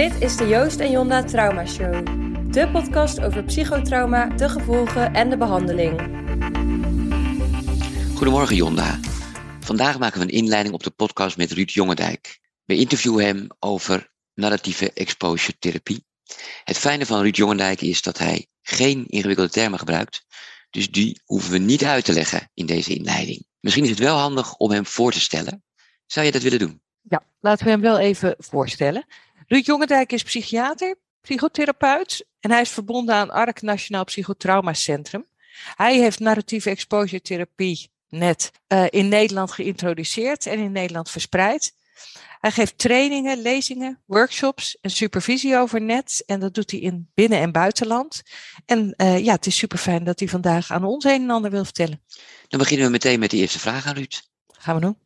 Dit is de Joost en Jonda Trauma Show. De podcast over psychotrauma, de gevolgen en de behandeling. Goedemorgen Jonda. Vandaag maken we een inleiding op de podcast met Ruud Jongendijk. We interviewen hem over narratieve exposure therapie. Het fijne van Ruud Jongendijk is dat hij geen ingewikkelde termen gebruikt, dus die hoeven we niet uit te leggen in deze inleiding. Misschien is het wel handig om hem voor te stellen. Zou je dat willen doen? Ja, laten we hem wel even voorstellen. Ruud Jongendijk is psychiater, psychotherapeut en hij is verbonden aan ARC Nationaal Psychotrauma Centrum. Hij heeft narratieve exposure therapie net uh, in Nederland geïntroduceerd en in Nederland verspreid. Hij geeft trainingen, lezingen, workshops en supervisie over net. En dat doet hij in binnen- en buitenland. En uh, ja, het is super fijn dat hij vandaag aan ons een en ander wil vertellen. Dan beginnen we meteen met de eerste vraag aan Ruud. Gaan we doen.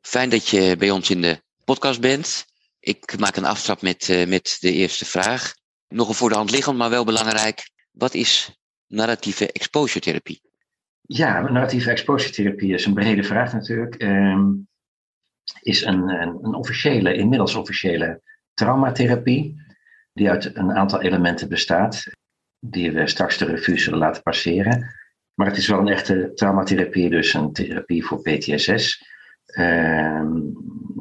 Fijn dat je bij ons in de podcast bent. Ik maak een aftrap met, uh, met de eerste vraag. Nog een voor de hand liggend, maar wel belangrijk. Wat is narratieve exposure therapie? Ja, narratieve exposure therapie is een brede vraag natuurlijk. Um, is een, een, een, officiële, inmiddels officiële traumatherapie, die uit een aantal elementen bestaat, die we straks de revue zullen laten passeren. Maar het is wel een echte traumatherapie, dus een therapie voor PTSS. Um,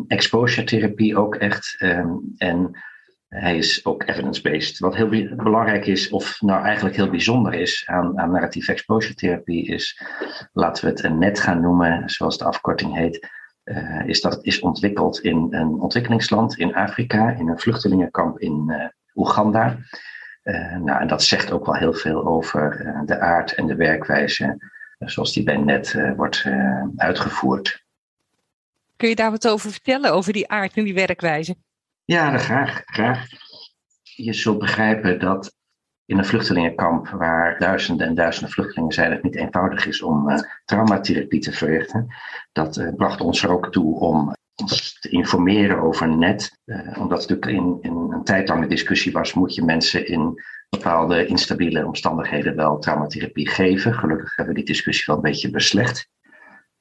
exposure therapie ook echt. Um, en hij is ook evidence-based. Wat heel belangrijk is, of nou eigenlijk heel bijzonder is aan, aan narratieve exposure therapie, is, laten we het een net gaan noemen, zoals de afkorting heet, uh, is dat het is ontwikkeld in een ontwikkelingsland in Afrika, in een vluchtelingenkamp in uh, Oeganda. Uh, nou, en dat zegt ook wel heel veel over de aard en de werkwijze zoals die bij net wordt uitgevoerd. Kun je daar wat over vertellen, over die aard en die werkwijze? Ja, graag, graag. Je zult begrijpen dat in een vluchtelingenkamp waar duizenden en duizenden vluchtelingen zijn, het niet eenvoudig is om uh, traumatherapie te verrichten. Dat uh, bracht ons er ook toe om ons te informeren over net. Uh, omdat het natuurlijk in, in een tijdlange discussie was, moet je mensen in bepaalde instabiele omstandigheden wel traumatherapie geven. Gelukkig hebben we die discussie wel een beetje beslecht.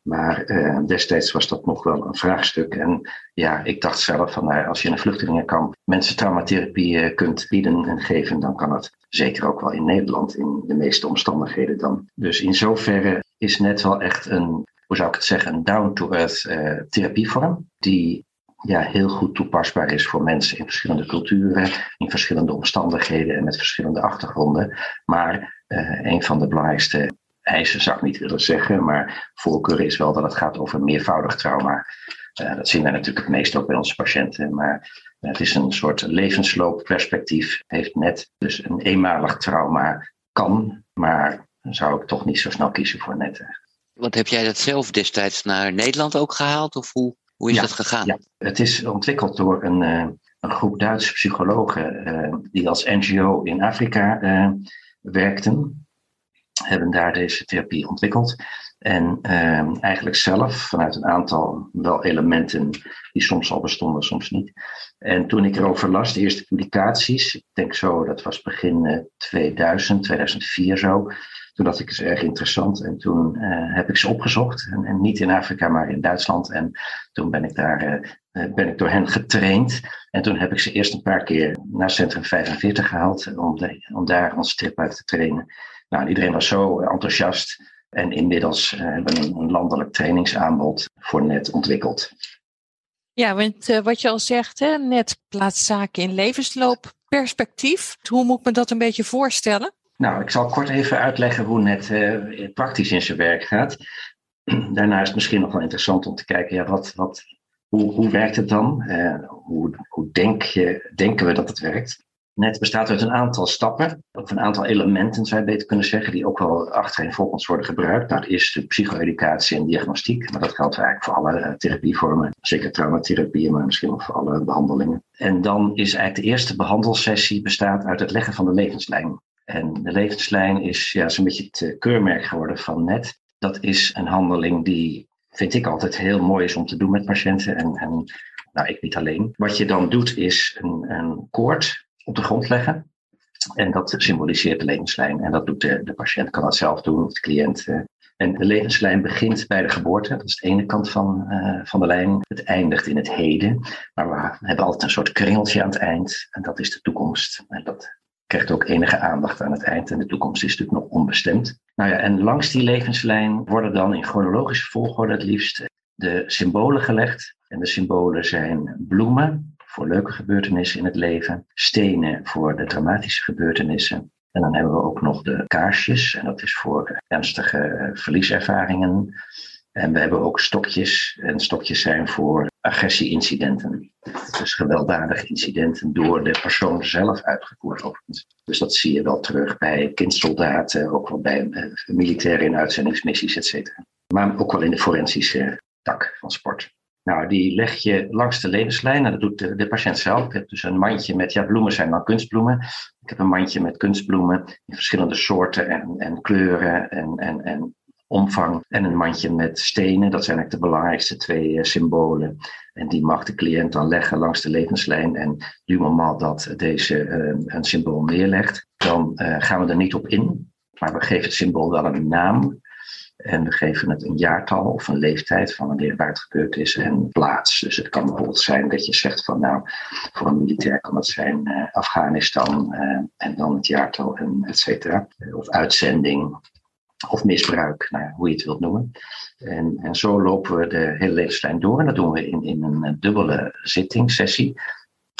Maar uh, destijds was dat nog wel een vraagstuk. En ja, ik dacht zelf van nou, als je in een vluchtelingenkamp mensen traumatherapie uh, kunt bieden en geven, dan kan het zeker ook wel in Nederland in de meeste omstandigheden dan. Dus in zoverre is net wel echt een, hoe zou ik het zeggen, een down-to-earth uh, therapievorm. Die ja, heel goed toepasbaar is voor mensen in verschillende culturen, in verschillende omstandigheden en met verschillende achtergronden. Maar een van de belangrijkste eisen zou ik niet willen zeggen, maar voorkeur is wel dat het gaat over meervoudig trauma. Uh, dat zien wij natuurlijk het meest ook bij onze patiënten, maar het is een soort levensloopperspectief. Heeft net dus een eenmalig trauma kan, maar zou ik toch niet zo snel kiezen voor net. Want heb jij dat zelf destijds naar Nederland ook gehaald of hoe, hoe is ja, dat gegaan? Ja, het is ontwikkeld door een, uh, een groep Duitse psychologen uh, die als NGO in Afrika werkten hebben daar deze therapie ontwikkeld. En uh, eigenlijk zelf vanuit een aantal wel elementen die soms al bestonden, soms niet. En toen ik erover las, de eerste publicaties, ik denk zo, dat was begin uh, 2000, 2004 zo. Toen dacht ik, het erg interessant. En toen uh, heb ik ze opgezocht. En, en, niet in Afrika, maar in Duitsland. En toen ben ik daar uh, ben ik door hen getraind. En toen heb ik ze eerst een paar keer naar Centrum 45 gehaald. Om, de, om daar uit te trainen. Nou, iedereen was zo enthousiast. En inmiddels uh, hebben we een landelijk trainingsaanbod voor net ontwikkeld. Ja, want uh, wat je al zegt, hè, net plaatst zaken in levensloopperspectief. Hoe moet ik me dat een beetje voorstellen? Nou, ik zal kort even uitleggen hoe net uh, praktisch in zijn werk gaat. Daarna is het misschien nog wel interessant om te kijken, ja, wat, wat, hoe, hoe werkt het dan? hoe hoe denk je, denken we dat het werkt? Net bestaat uit een aantal stappen, of een aantal elementen zou je beter kunnen zeggen, die ook wel achtereenvolgens worden gebruikt. Nou, is de psycho-educatie en diagnostiek, maar dat geldt eigenlijk voor alle uh, therapievormen, zeker traumatherapie, maar misschien ook voor alle behandelingen. En dan is eigenlijk de eerste behandelsessie bestaat uit het leggen van de levenslijn. En de levenslijn is ja, zo'n beetje het uh, keurmerk geworden van net. Dat is een handeling die, vind ik altijd heel mooi is om te doen met patiënten en, en nou, ik niet alleen. Wat je dan doet is een, een koord op de grond leggen. En dat symboliseert de levenslijn. En dat doet de, de patiënt, kan dat zelf doen, of de cliënt. Uh, En de levenslijn begint bij de geboorte, dat is de ene kant van, uh, van de lijn. Het eindigt in het heden, maar we hebben altijd een soort kringeltje aan het eind en dat is de toekomst. En dat krijgt ook enige aandacht aan het eind en de toekomst is natuurlijk nog onbestemd. Nou ja, en langs die levenslijn worden dan in chronologische volgorde het liefst de symbolen gelegd. En de symbolen zijn bloemen voor leuke gebeurtenissen in het leven, stenen voor de dramatische gebeurtenissen. En dan hebben we ook nog de kaarsjes, en dat is voor ernstige verlieservaringen. En we hebben ook stokjes, en stokjes zijn voor agressieincidenten. Dus gewelddadige incidenten door de persoon zelf uitgevoerd. Dus dat zie je wel terug bij kindsoldaten, ook wel bij uh, militairen in uitzendingsmissies, et cetera. Maar ook wel in de forensische tak van sport. Nou, die leg je langs de levenslijn en dat doet de, de, patiënt zelf. Ik heb dus een mandje met, ja, bloemen zijn dan kunstbloemen. Ik heb een mandje met kunstbloemen in verschillende soorten en, en kleuren en, en, en omvang. En een mandje met stenen, dat zijn eigenlijk de belangrijkste twee uh, symbolen. En die mag de cliënt dan leggen langs de levenslijn. En du moment dat deze uh, een symbool neerlegt, dan uh, gaan we er niet op in. Maar we geven het symbool wel een naam. En we geven het een jaartal of een leeftijd van wanneer waar het gebeurd is en plaats. Dus het kan bijvoorbeeld zijn dat je zegt van nou, voor een militair kan het zijn uh, Afghanistan uh, en dan het jaartal en et cetera. Of uitzending of misbruik, nou hoe je het wilt noemen. En, en zo lopen we de hele levenslijn door en dat doen we in, in een dubbele zitting, sessie.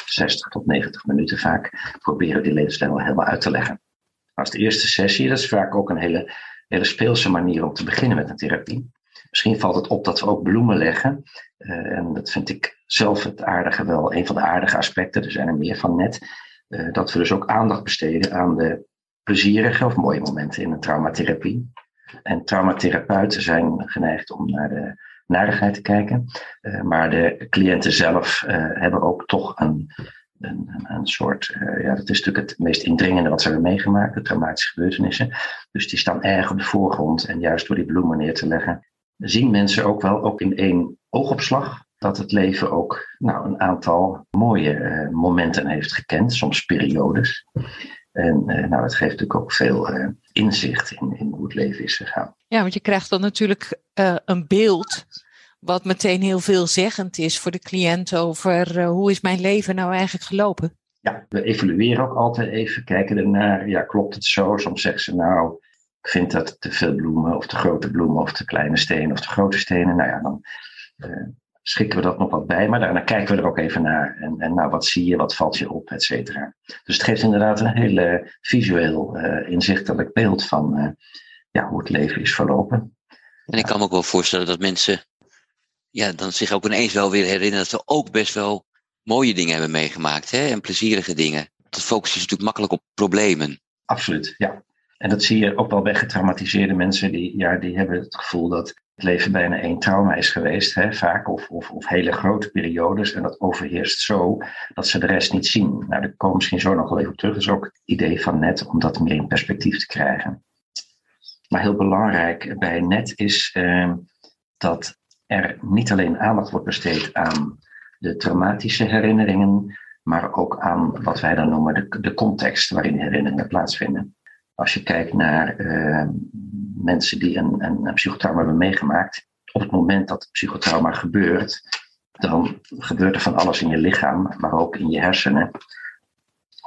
60 tot 90 minuten vaak. Proberen we die levenslijn wel helemaal uit te leggen. Als de eerste sessie, dat is vaak ook een hele hele speelse manier om te beginnen met een therapie. Misschien valt het op dat we ook bloemen leggen. Uh, en dat vind ik zelf het aardige wel, een van de aardige aspecten. Er zijn er meer van net. Uh, dat we dus ook aandacht besteden aan de plezierige of mooie momenten in een traumatherapie. En traumatherapeuten zijn geneigd om naar de narigheid te kijken. Uh, maar de cliënten zelf hebben ook toch een een, een, soort, uh, ja, dat is natuurlijk het meest indringende wat ze hebben meegemaakt, de traumatische gebeurtenissen. Dus die staan erg op de voorgrond en juist door die bloemen neer te leggen, zien mensen ook wel, ook in één oogopslag, dat het leven ook nou, een aantal mooie uh, momenten heeft gekend, soms periodes. En uh, nou, het geeft natuurlijk ook veel inzicht in, in hoe het leven is gegaan. Ja, want je krijgt dan natuurlijk een beeld wat meteen heel veelzeggend is voor de cliënt over uh, hoe is mijn leven nou eigenlijk gelopen. Ja, we evalueren ook altijd even, kijken ernaar, ja klopt het zo? Soms zeggen ze nou, ik vind dat te veel bloemen of te grote bloemen of te kleine stenen of te grote stenen. Nou ja, dan uh, schikken we dat nog wat bij, maar daarna kijken we er ook even naar. En, en nou, wat zie je, wat valt je op, et cetera. Dus het geeft inderdaad een hele visueel uh, inzichtelijk beeld van ja, hoe het leven is verlopen. En ik kan me ook wel voorstellen dat mensen ja, dan zich ook ineens wel weer herinneren dat ze ook best wel mooie dingen hebben meegemaakt hè? en plezierige dingen. Dat focus is natuurlijk makkelijk op problemen. Absoluut, ja. En dat zie je ook wel bij getraumatiseerde mensen. Die, ja, die hebben het gevoel dat het leven bijna één trauma is geweest, hè, vaak. Of, of, of hele grote periodes. En dat overheerst zo dat ze de rest niet zien. Nou, daar komen misschien zo nog wel even op terug. Dat is ook het idee van net om dat meer in perspectief te krijgen. Maar heel belangrijk bij net is uh, dat er niet alleen aandacht wordt besteed aan de traumatische herinneringen, maar ook aan wat wij dan noemen de, de context waarin herinneringen plaatsvinden. Als je kijkt naar uh, mensen die een, een psychotrauma hebben meegemaakt, op het moment dat het psychotrauma gebeurt, dan gebeurt er van alles in je lichaam, maar ook in je hersenen.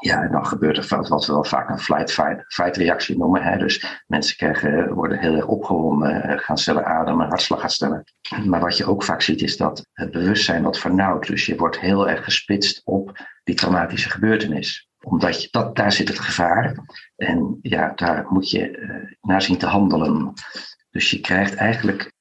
Ja, en dan gebeurt er wat we wel vaak een flight-fight reactie noemen. Dus mensen krijgen, worden heel erg opgewonden, eh, gaan stellen ademen, hartslag gaat stellen. Maar wat je ook vaak ziet is dat het bewustzijn wat vernauwt. Dus je wordt heel erg gespitst op die traumatische gebeurtenis omdat je, dat, daar zit het gevaar. En ja, daar moet je uh, naar zien te handelen. Dus je krijgt eigenlijk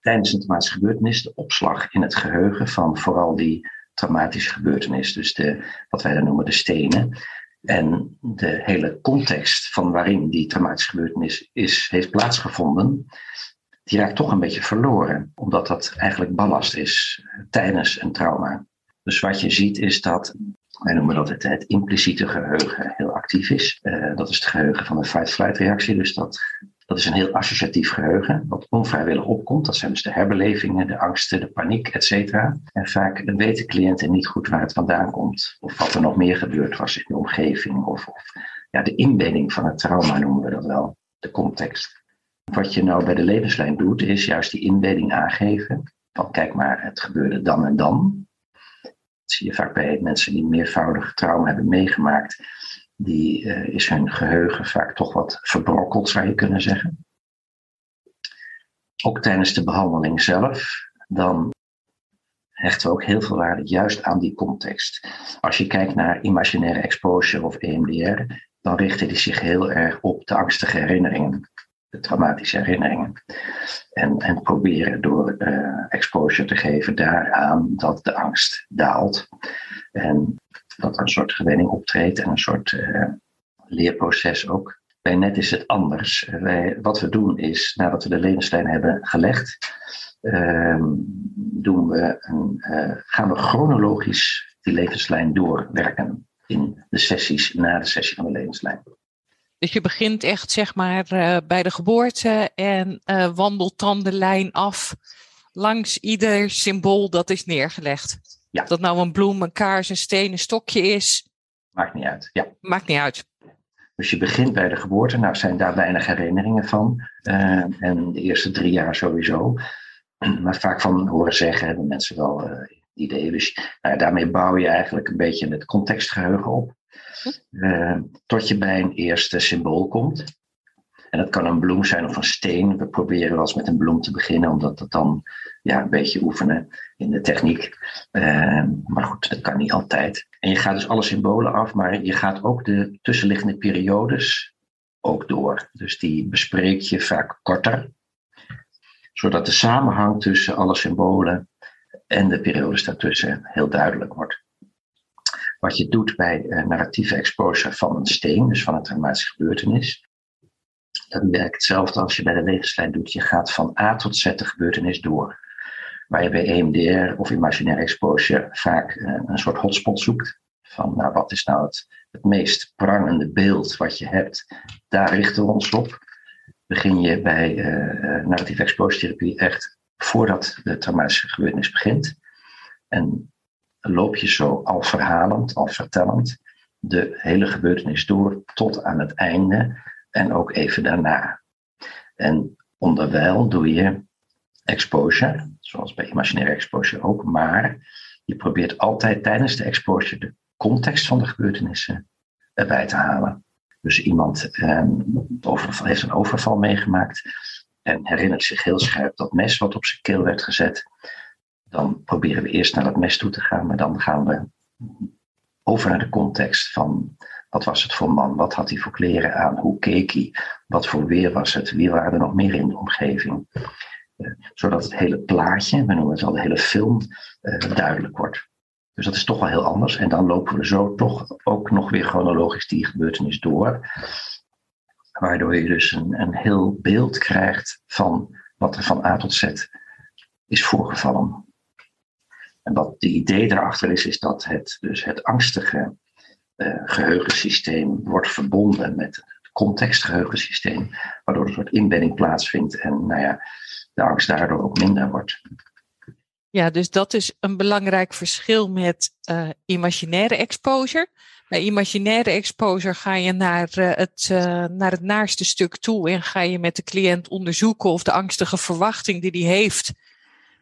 tijdens een traumatische gebeurtenis de opslag in het geheugen van vooral die traumatische gebeurtenis. Dus de, wat wij dan noemen de stenen. En de hele context van waarin die traumatische gebeurtenis is, heeft plaatsgevonden, die raakt toch een beetje verloren. Omdat dat eigenlijk ballast is tijdens een trauma. Dus wat je ziet is dat, wij noemen dat het, het impliciete geheugen heel actief is. Uh, dat is het geheugen van de fight-flight reactie. Dus dat dat is een heel associatief geheugen, wat onvrijwillig opkomt. Dat zijn dus de herbelevingen, de angsten, de paniek, et cetera. En vaak weten cliënten niet goed waar het vandaan komt. Of wat er nog meer gebeurd was in de omgeving. Of, of ja, de inbedding van het trauma noemen we dat wel, de context. Wat je nou bij de levenslijn doet, is juist die inbedding aangeven. Van kijk maar, het gebeurde dan en dan. Dat zie je vaak bij mensen die meervoudig trauma hebben meegemaakt. Die uh, is hun geheugen vaak toch wat verbrokkeld, zou je kunnen zeggen. Ook tijdens de behandeling zelf, dan hechten we ook heel veel waarde juist aan die context. Als je kijkt naar imaginaire exposure of EMDR, dan richten die zich heel erg op de angstige herinneringen, de traumatische herinneringen. En, en proberen door uh, exposure te geven daaraan dat de angst daalt. En dat er een soort gewenning optreedt en een soort uh, leerproces ook. Bij net is het anders. Wij, wat we doen is, nadat we de levenslijn hebben gelegd, uh, doen we een, uh, gaan we chronologisch die levenslijn doorwerken in de sessies na de sessie van de levenslijn. Dus je begint echt zeg maar bij de geboorte en wandelt dan de lijn af langs ieder symbool dat is neergelegd. Ja. Of dat nou een bloem, een kaars, een steen, een stokje is. Maakt niet uit. Ja. Maakt niet uit. Dus je begint bij de geboorte. Nou zijn daar weinig herinneringen van. Uh, en de eerste drie jaar sowieso. Maar vaak van horen zeggen hebben mensen wel uh, ideeën. Dus nou, daarmee bouw je eigenlijk een beetje het contextgeheugen op. Uh, tot je bij een eerste symbool komt. En dat kan een bloem zijn of een steen. We proberen wel eens met een bloem te beginnen, omdat dat dan ja, een beetje oefenen in de techniek. Uh, maar goed, dat kan niet altijd. En je gaat dus alle symbolen af, maar je gaat ook de tussenliggende periodes ook door. Dus die bespreek je vaak korter, zodat de samenhang tussen alle symbolen en de periodes daartussen heel duidelijk wordt. Wat je doet bij uh, narratieve exposure van een steen, dus van een traumatische gebeurtenis, dat werkt hetzelfde als je bij de levenslijn doet. Je gaat van A tot Z de gebeurtenis door. Waar je bij EMDR of imaginaire exposure vaak uh, een soort hotspot zoekt. Van nou, wat is nou het, het meest prangende beeld wat je hebt? Daar richten we ons op. Begin je bij uh, narratieve exposure therapie echt voordat de traumatische gebeurtenis begint. En loop je zo al verhalend, al vertellend de hele gebeurtenis door tot aan het einde en ook even daarna. En onderwijl doe je exposure, zoals bij imaginaire exposure ook, maar je probeert altijd tijdens de exposure de context van de gebeurtenissen erbij te halen. Dus iemand eh, overval, heeft een overval meegemaakt en herinnert zich heel scherp dat mes wat op zijn keel werd gezet. Dan proberen we eerst naar dat mes toe te gaan, maar dan gaan we over naar de context van wat was het voor man, wat had hij voor kleren aan, hoe keek hij, wat voor weer was het, wie waren er nog meer in de omgeving. Uh, zodat het hele plaatje, we noemen het al de hele film, uh, duidelijk wordt. Dus dat is toch wel heel anders. En dan lopen we zo toch ook nog weer chronologisch die gebeurtenis door. Waardoor je dus een, een heel beeld krijgt van wat er van A tot Z is voorgevallen. En wat de idee daarachter is, is dat het, dus het angstige geheugensysteem wordt verbonden met het contextgeheugensysteem, waardoor er een soort inbedding plaatsvindt en nou ja, de angst daardoor ook minder wordt. Ja, dus dat is een belangrijk verschil met uh, imaginaire exposure. Bij imaginaire exposure ga je naar, uh, het, uh, naar het naarste stuk toe en ga je met de cliënt onderzoeken of de angstige verwachting die hij heeft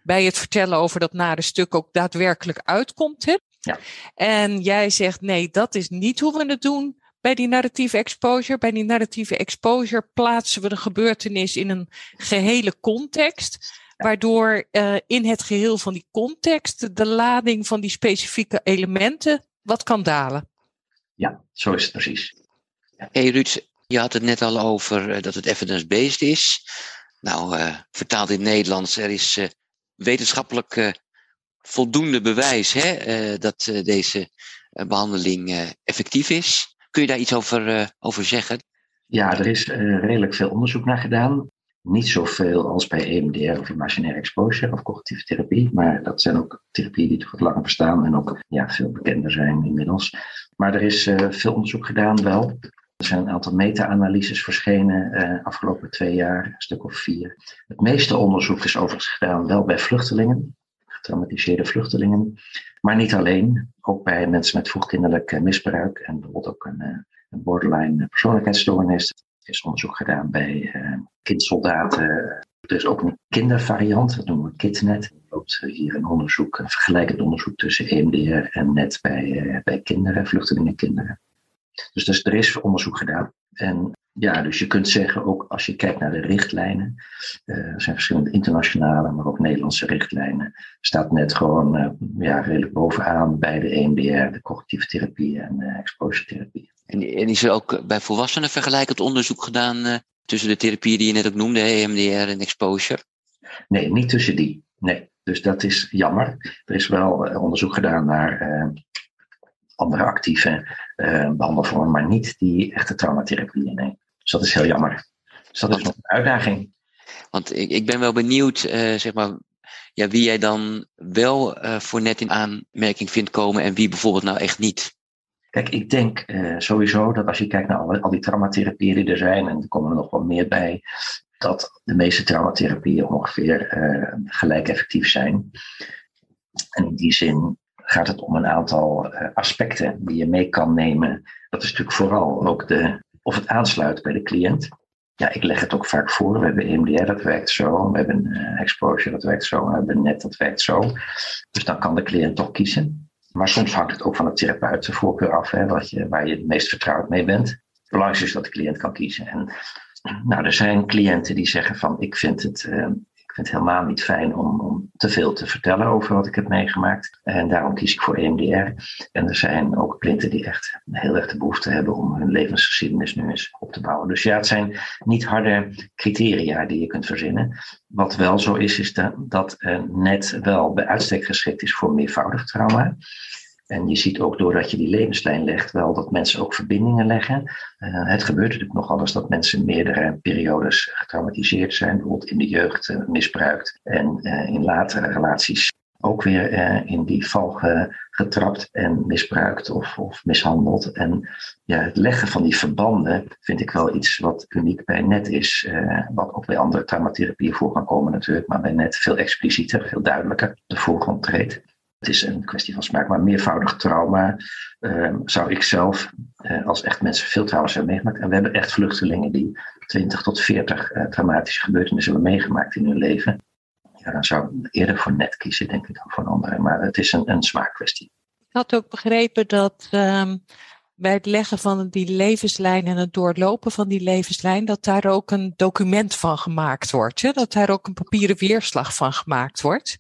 bij het vertellen over dat nare stuk ook daadwerkelijk uitkomt. Hè? Ja. En jij zegt nee, dat is niet hoe we het doen bij die narratieve exposure. Bij die narratieve exposure plaatsen we de gebeurtenis in een gehele context. Waardoor uh, in het geheel van die context de lading van die specifieke elementen wat kan dalen. Ja, zo is het precies. Ja. Hey Ruud, je had het net al over uh, dat het evidence-based is. Nou, uh, vertaald in het Nederlands, er is wetenschappelijk voldoende bewijs hè, dat deze behandeling effectief is. Kun je daar iets over, over zeggen? Ja, er is redelijk veel onderzoek naar gedaan. Niet zoveel als bij EMDR of imaginaire exposure of cognitieve therapie, maar dat zijn ook therapieën die toch wat langer bestaan en ook ja, veel bekender zijn inmiddels. Maar er is veel onderzoek gedaan wel. Er zijn een aantal meta-analyses verschenen uh, afgelopen twee jaar, een stuk of vier. Het meeste onderzoek is overigens gedaan wel bij vluchtelingen, getraumatiseerde vluchtelingen, maar niet alleen. Ook bij mensen met vroegkinderlijk misbruik en bijvoorbeeld ook een, een borderline persoonlijkheidsstoornis is onderzoek gedaan bij uh, kindsoldaten. Er is ook een kindervariant, dat noemen we KidNet. Er loopt hier een onderzoek, een vergelijkend onderzoek tussen EMDR en net bij, bij kinderen, vluchtelingenkinderen. Dus, dus er is onderzoek gedaan. En ja, dus je kunt zeggen, ook als je kijkt naar de richtlijnen, uh, er zijn verschillende internationale, maar ook Nederlandse richtlijnen, staat net gewoon uh, ja, redelijk bovenaan bij de EMDR, de cognitieve therapie en uh, exposure therapie. En, en, is er ook bij volwassenen vergelijkend onderzoek gedaan tussen de therapieën die je net ook noemde, EMDR en exposure? Nee, niet tussen die. Nee, dus dat is jammer. Er is wel onderzoek gedaan naar andere actieve behandelvormen, maar niet die echte traumatherapie. Nee. Dus dat is heel jammer. Dus dat is nog een uitdaging. Want ik, ik ben wel benieuwd, uh, zeg maar, ja, wie jij dan wel uh, voor net in aanmerking vindt komen en wie bijvoorbeeld nou echt niet. Kijk, ik denk uh, sowieso dat als je kijkt naar al, al die traumatherapieën die er zijn, en er komen er nog wel meer bij, dat de meeste traumatherapieën ongeveer gelijk effectief zijn. En in die zin gaat het om een aantal aspecten die je mee kan nemen. Dat is natuurlijk vooral ook de of het aansluit bij de cliënt. Ja, ik leg het ook vaak voor. We hebben EMDR, dat werkt zo. We hebben uh, exposure, dat werkt zo. We hebben net, dat werkt zo. Dus dan kan de cliënt toch kiezen. Maar soms hangt het ook van de therapeut voorkeur af, hè, wat je, waar je het meest vertrouwd mee bent. Het belangrijkste is dat de cliënt kan kiezen. En nou, er zijn cliënten die zeggen van ik vind het, uh, vind het helemaal niet fijn om, om te veel te vertellen over wat ik heb meegemaakt. En daarom kies ik voor EMDR. En er zijn ook cliënten die echt heel erg de behoefte hebben om hun levensgeschiedenis nu eens op te bouwen. Dus ja, het zijn niet harde criteria die je kunt verzinnen. Wat wel zo is, is dat, dat net wel bij uitstek geschikt is voor meervoudig trauma. En je ziet ook doordat je die levenslijn legt, wel dat mensen ook verbindingen leggen. Uh, het gebeurt natuurlijk nogal eens dat mensen meerdere periodes getraumatiseerd zijn, bijvoorbeeld in de jeugd uh, misbruikt en uh, in latere relaties ook weer in die val getrapt en misbruikt of, of mishandeld. En ja, het leggen van die verbanden vind ik wel iets wat uniek bij net is. wat ook bij andere traumatherapieën voor kan komen natuurlijk, maar bij net veel explicieter, veel duidelijker de voorgrond treedt. Het is een kwestie van smaak, maar meervoudig trauma uh, zou ik zelf, uh, als echt mensen veel trauma's hebben meegemaakt. En we hebben echt vluchtelingen die 20 tot 40 uh, traumatische gebeurtenissen hebben meegemaakt in hun leven. Ja, dan zou ik eerder voor net kiezen, denk ik, dan voor een andere. Maar het is een, een smaakkwestie. Ik had ook begrepen dat um, bij het leggen van die levenslijn en het doorlopen van die levenslijn, dat daar ook een document van gemaakt wordt. Hè? Dat daar ook een papieren weerslag van gemaakt wordt.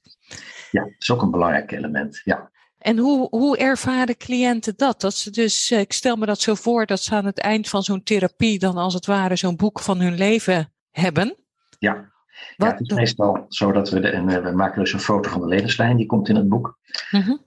Ja, dat is ook een belangrijk element. Ja. En hoe, hoe ervaren cliënten dat? Dat ze dus, eh, ik stel me dat zo voor, dat ze aan het eind van zo'n therapie dan als het ware zo'n boek van hun leven hebben. Ja. Ja, het is meestal zo dat we, de, en we maken dus een foto van de levenslijn, die komt in het boek. Mm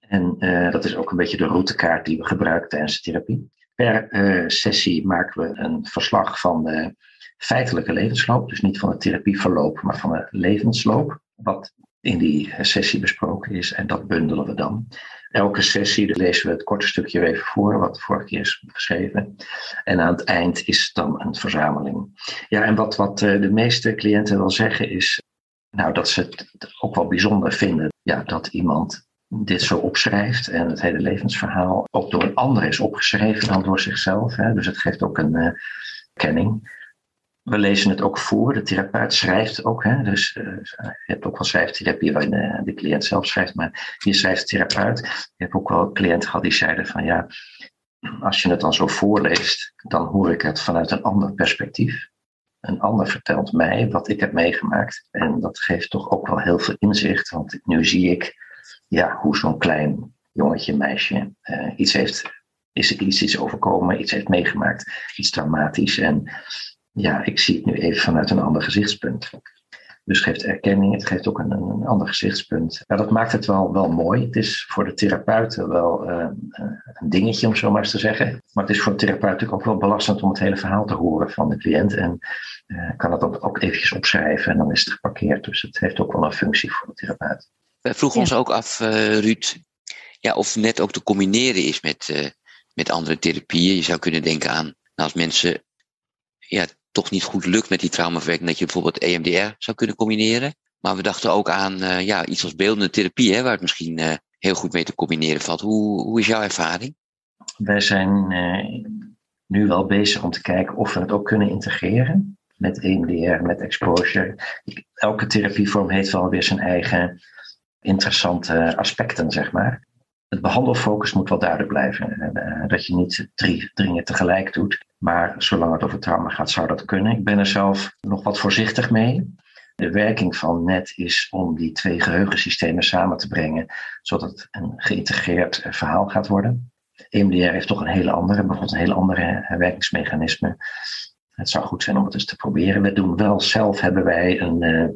En uh, dat is ook een beetje de routekaart die we gebruiken tijdens de therapie. Per uh, sessie maken we een verslag van de feitelijke levensloop. Dus niet van de therapieverloop, maar van de levensloop. Wat in die sessie besproken is. En dat bundelen we dan. Elke sessie lezen we het korte stukje even voor, wat vorige keer is geschreven. En aan het eind is dan een verzameling. Ja, en wat, wat eh, de meeste cliënten wel zeggen is, nou, dat ze het ook wel bijzonder vinden ja, dat iemand dit zo opschrijft en het hele levensverhaal ook door een ander is opgeschreven dan door zichzelf. Hè. Dus het geeft ook een uh, kenning. We lezen het ook voor. De therapeut schrijft ook. Hè? Dus uh, je hebt ook wel schrijftherapie waarin de, de, cliënt zelf schrijft. Maar hier schrijft de therapeut. Je hebt ook wel cliënten gehad die zeiden van ja, als je het dan zo voorleest, dan hoor ik het vanuit een ander perspectief. Een ander vertelt mij wat ik heb meegemaakt. En dat geeft toch ook wel heel veel inzicht. Want nu zie ik ja, hoe zo'n klein jongetje, meisje uh, iets heeft, is iets, iets overkomen, iets heeft meegemaakt, iets traumatisch. En ja, ik zie het nu even vanuit een ander gezichtspunt. Dus het geeft erkenning, het geeft ook een, een ander gezichtspunt. Ja, dat maakt het wel, wel mooi. Het is voor de therapeuten wel uh, een dingetje, om zo maar eens te zeggen. Maar het is voor de therapeut natuurlijk ook wel belastend om het hele verhaal te horen van de cliënt. En uh, kan het ook, ook eventjes opschrijven en dan is het geparkeerd. Dus het heeft ook wel een functie voor de therapeut. We vroegen ons ook af, uh, Ruud, ja, of net ook te combineren is met, met andere therapieën. Je zou kunnen denken aan nou, als mensen ja, toch niet goed lukt met die traumaverwerking, dat je bijvoorbeeld EMDR zou kunnen combineren. Maar we dachten ook aan uh, ja, iets als beeldende therapie, hè, waar het misschien uh, heel goed mee te combineren valt. Hoe, hoe is jouw ervaring? Wij zijn uh, nu wel bezig om te kijken of we het ook kunnen integreren. met EMDR, met exposure. Elke therapievorm heeft wel weer zijn eigen interessante aspecten, zeg maar. Het behandelfocus moet wel duidelijk blijven. Dat je niet drie dingen tegelijk doet. Maar zolang het over trauma gaat, zou dat kunnen. Ik ben er zelf nog wat voorzichtig mee. De werking van NET is om die twee geheugensystemen samen te brengen, zodat het een geïntegreerd verhaal gaat worden. EMDR heeft toch een hele andere, bijvoorbeeld een hele andere werkingsmechanisme. Het zou goed zijn om het eens te proberen. We doen wel zelf, hebben wij een, uh,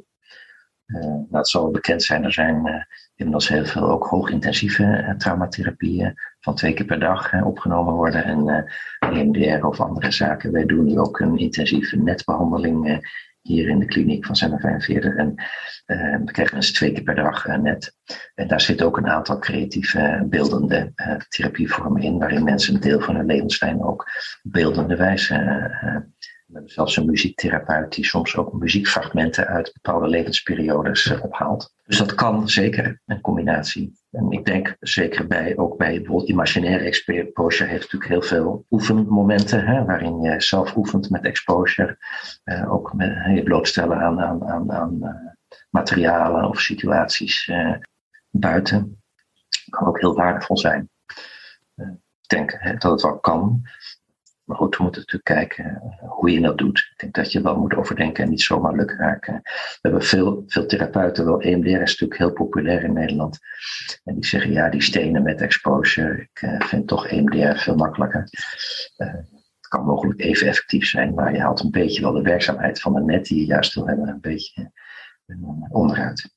uh, het zal bekend zijn, er zijn uh, inmiddels heel veel ook hoogintensieve traumatherapieën van twee keer per dag opgenomen worden. En EMDR of andere zaken. Wij doen nu ook een intensieve netbehandeling hier in de kliniek van Zender 45. En we krijgen mensen twee keer per dag net. En daar zit ook een aantal creatieve, beeldende therapievormen in, waarin mensen een deel van hun levenslijn ook beeldende wijze. Zelfs een muziektherapeut die soms ook muziekfragmenten uit bepaalde levensperiodes ophaalt. Dus dat kan zeker, een combinatie. En ik denk zeker bij, ook bij bijvoorbeeld imaginaire exposure heeft natuurlijk heel veel oefenmomenten, hè, waarin je zelf oefent met exposure. Uh, ook met, je blootstellen aan, aan, aan, aan uh, materialen of situaties buiten. Kan ook heel waardevol zijn. ik denk hè, dat het wel kan. Maar goed, we moeten natuurlijk kijken eh, hoe je dat doet. Ik denk dat je wel moet overdenken en niet zomaar lukken raken. We hebben veel, veel therapeuten, wel EMDR is natuurlijk heel populair in Nederland. En die zeggen, ja, die stenen met exposure, ik uh, vind toch EMDR veel makkelijker. Uh, het kan mogelijk even effectief zijn, maar je haalt een beetje wel de werkzaamheid van de net die je juist wil hebben, een beetje onderuit.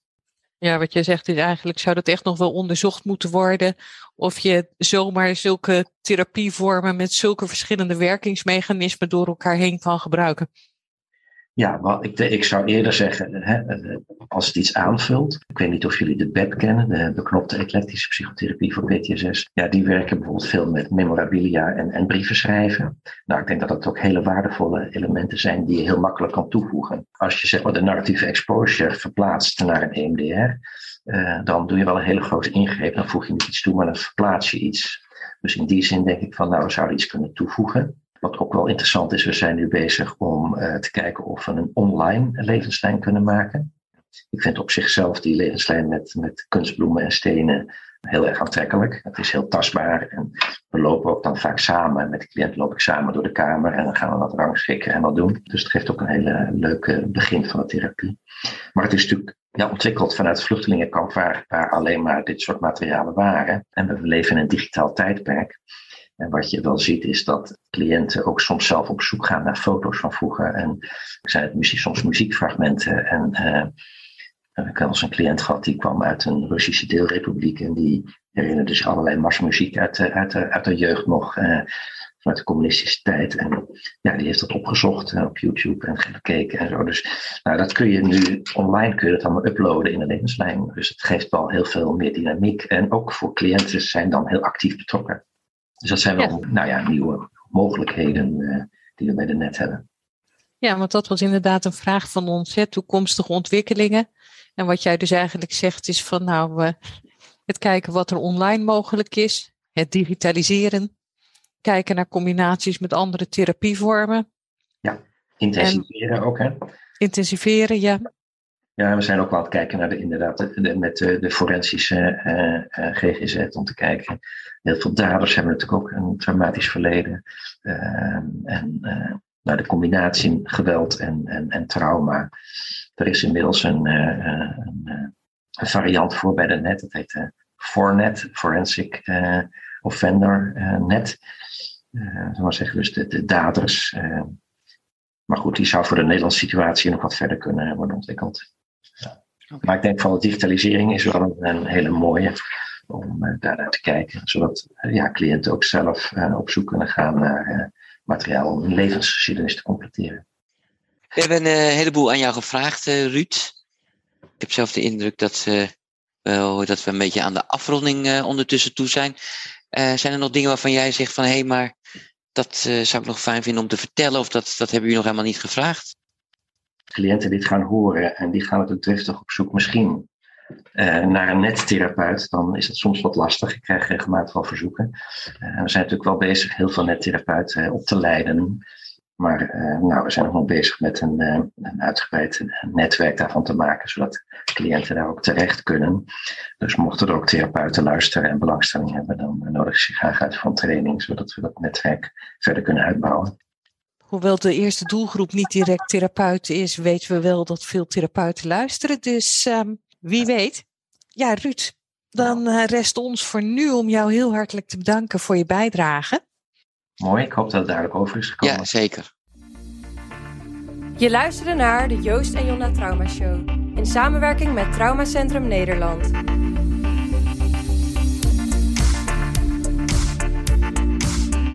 Ja, wat je zegt is eigenlijk zou dat echt nog wel onderzocht moeten worden. Of je zomaar zulke therapievormen met zulke verschillende werkingsmechanismen door elkaar heen kan gebruiken. Ja, wat ik, ik zou eerder zeggen, hè, als het iets aanvult. Ik weet niet of jullie de BEP kennen, de beknopte eclectische psychotherapie voor PTSS. Ja, die werken bijvoorbeeld veel met memorabilia en, en brieven schrijven. Nou, ik denk dat dat ook hele waardevolle elementen zijn die je heel makkelijk kan toevoegen. Als je zeg maar de narratieve exposure verplaatst naar een EMDR, uh, dan doe je wel een hele grote ingreep. Dan voeg je niet iets toe, maar dan verplaats je iets. Dus in die zin denk ik van, nou, we zouden iets kunnen toevoegen. Wat ook wel interessant is, we zijn nu bezig om uh, te kijken of we een online levenslijn kunnen maken. Ik vind op zichzelf die levenslijn met, met kunstbloemen en stenen heel erg aantrekkelijk. Het is heel tastbaar en we lopen ook dan vaak samen. Met de cliënt loop ik samen door de kamer en dan gaan we wat rangschikken en wat doen. Dus het geeft ook een hele leuke begin van de therapie. Maar het is natuurlijk ja, ontwikkeld vanuit het vluchtelingenkamp waar, waar alleen maar dit soort materialen waren. En we leven in een digitaal tijdperk. En wat je wel ziet is dat cliënten ook soms zelf op zoek gaan naar foto's van vroeger. En zijn het soms muziekfragmenten. En uh, ik heb eens een cliënt gehad die kwam uit een Russische deelrepubliek. En die herinnerde zich allerlei marsmuziek uit de, uit uit de jeugd nog. Uh, vanuit de communistische tijd. En ja, die heeft dat opgezocht uh, op YouTube en gekeken en zo. Dus nou, dat kun je nu online kun je dat allemaal uploaden in de levenslijn. Dus het geeft wel heel veel meer dynamiek. En ook voor cliënten zijn dan heel actief betrokken. Dus dat zijn wel ja. Nou ja, nieuwe mogelijkheden uh, die we bij de net hebben. Ja, want dat was inderdaad een vraag van ons, hè, toekomstige ontwikkelingen. En wat jij dus eigenlijk zegt is van nou, uh, het kijken wat er online mogelijk is, het digitaliseren, kijken naar combinaties met andere therapievormen. Ja, intensiveren en, ook hè? Intensiveren, ja. Ja, we zijn ook wel aan het kijken naar de, inderdaad, de, met de, de forensische uh, uh, GGZ om te kijken. Heel veel daders hebben natuurlijk ook een traumatisch verleden. Uh, en nou, de combinatie geweld en, en, en trauma. Er is inmiddels een, variant voor bij de net. Dat heet Fornet, Forensic Offender Net. Uh, maar zeggen, dus de, de daders. maar goed, die zou voor de Nederlandse situatie nog wat verder kunnen worden ontwikkeld. Maar ik denk van de digitalisering is wel een, een hele mooie om uh, daar naar te kijken. Zodat uh, ja, cliënten ook zelf uh, op zoek kunnen gaan naar materiaal om hun levensgeschiedenis te completeren. We hebben een heleboel aan jou gevraagd, Ruud. Ik heb zelf de indruk dat, dat we een beetje aan de afronding ondertussen toe zijn. zijn er nog dingen waarvan jij zegt van hé, hey, maar dat zou ik nog fijn vinden om te vertellen of dat, dat hebben jullie nog helemaal niet gevraagd? Cliënten dit gaan horen en die gaan het driftig op zoek misschien uh, naar een nettherapeut, dan is het soms wat lastig. Ik krijg regelmatig wel verzoeken. Uh, we zijn natuurlijk wel bezig heel veel nettherapeuten op te leiden. Maar nou, we zijn nog wel bezig met een, een uitgebreid netwerk daarvan te maken, zodat cliënten daar ook terecht kunnen. Dus mochten er ook therapeuten luisteren en belangstelling hebben, dan nodig ze graag uit van training, zodat we dat netwerk verder kunnen uitbouwen. Hoewel de eerste doelgroep niet direct therapeuten is, weten we wel dat veel therapeuten luisteren. Dus um, wie weet. Ja, Ruud, dan uh, rest ons voor nu om jou heel hartelijk te bedanken voor je bijdrage. Mooi, ik hoop dat het duidelijk over is gekomen. Ja, zeker. Je luisterde naar de Joost en Jonna Trauma Show in samenwerking met Traumacentrum Nederland.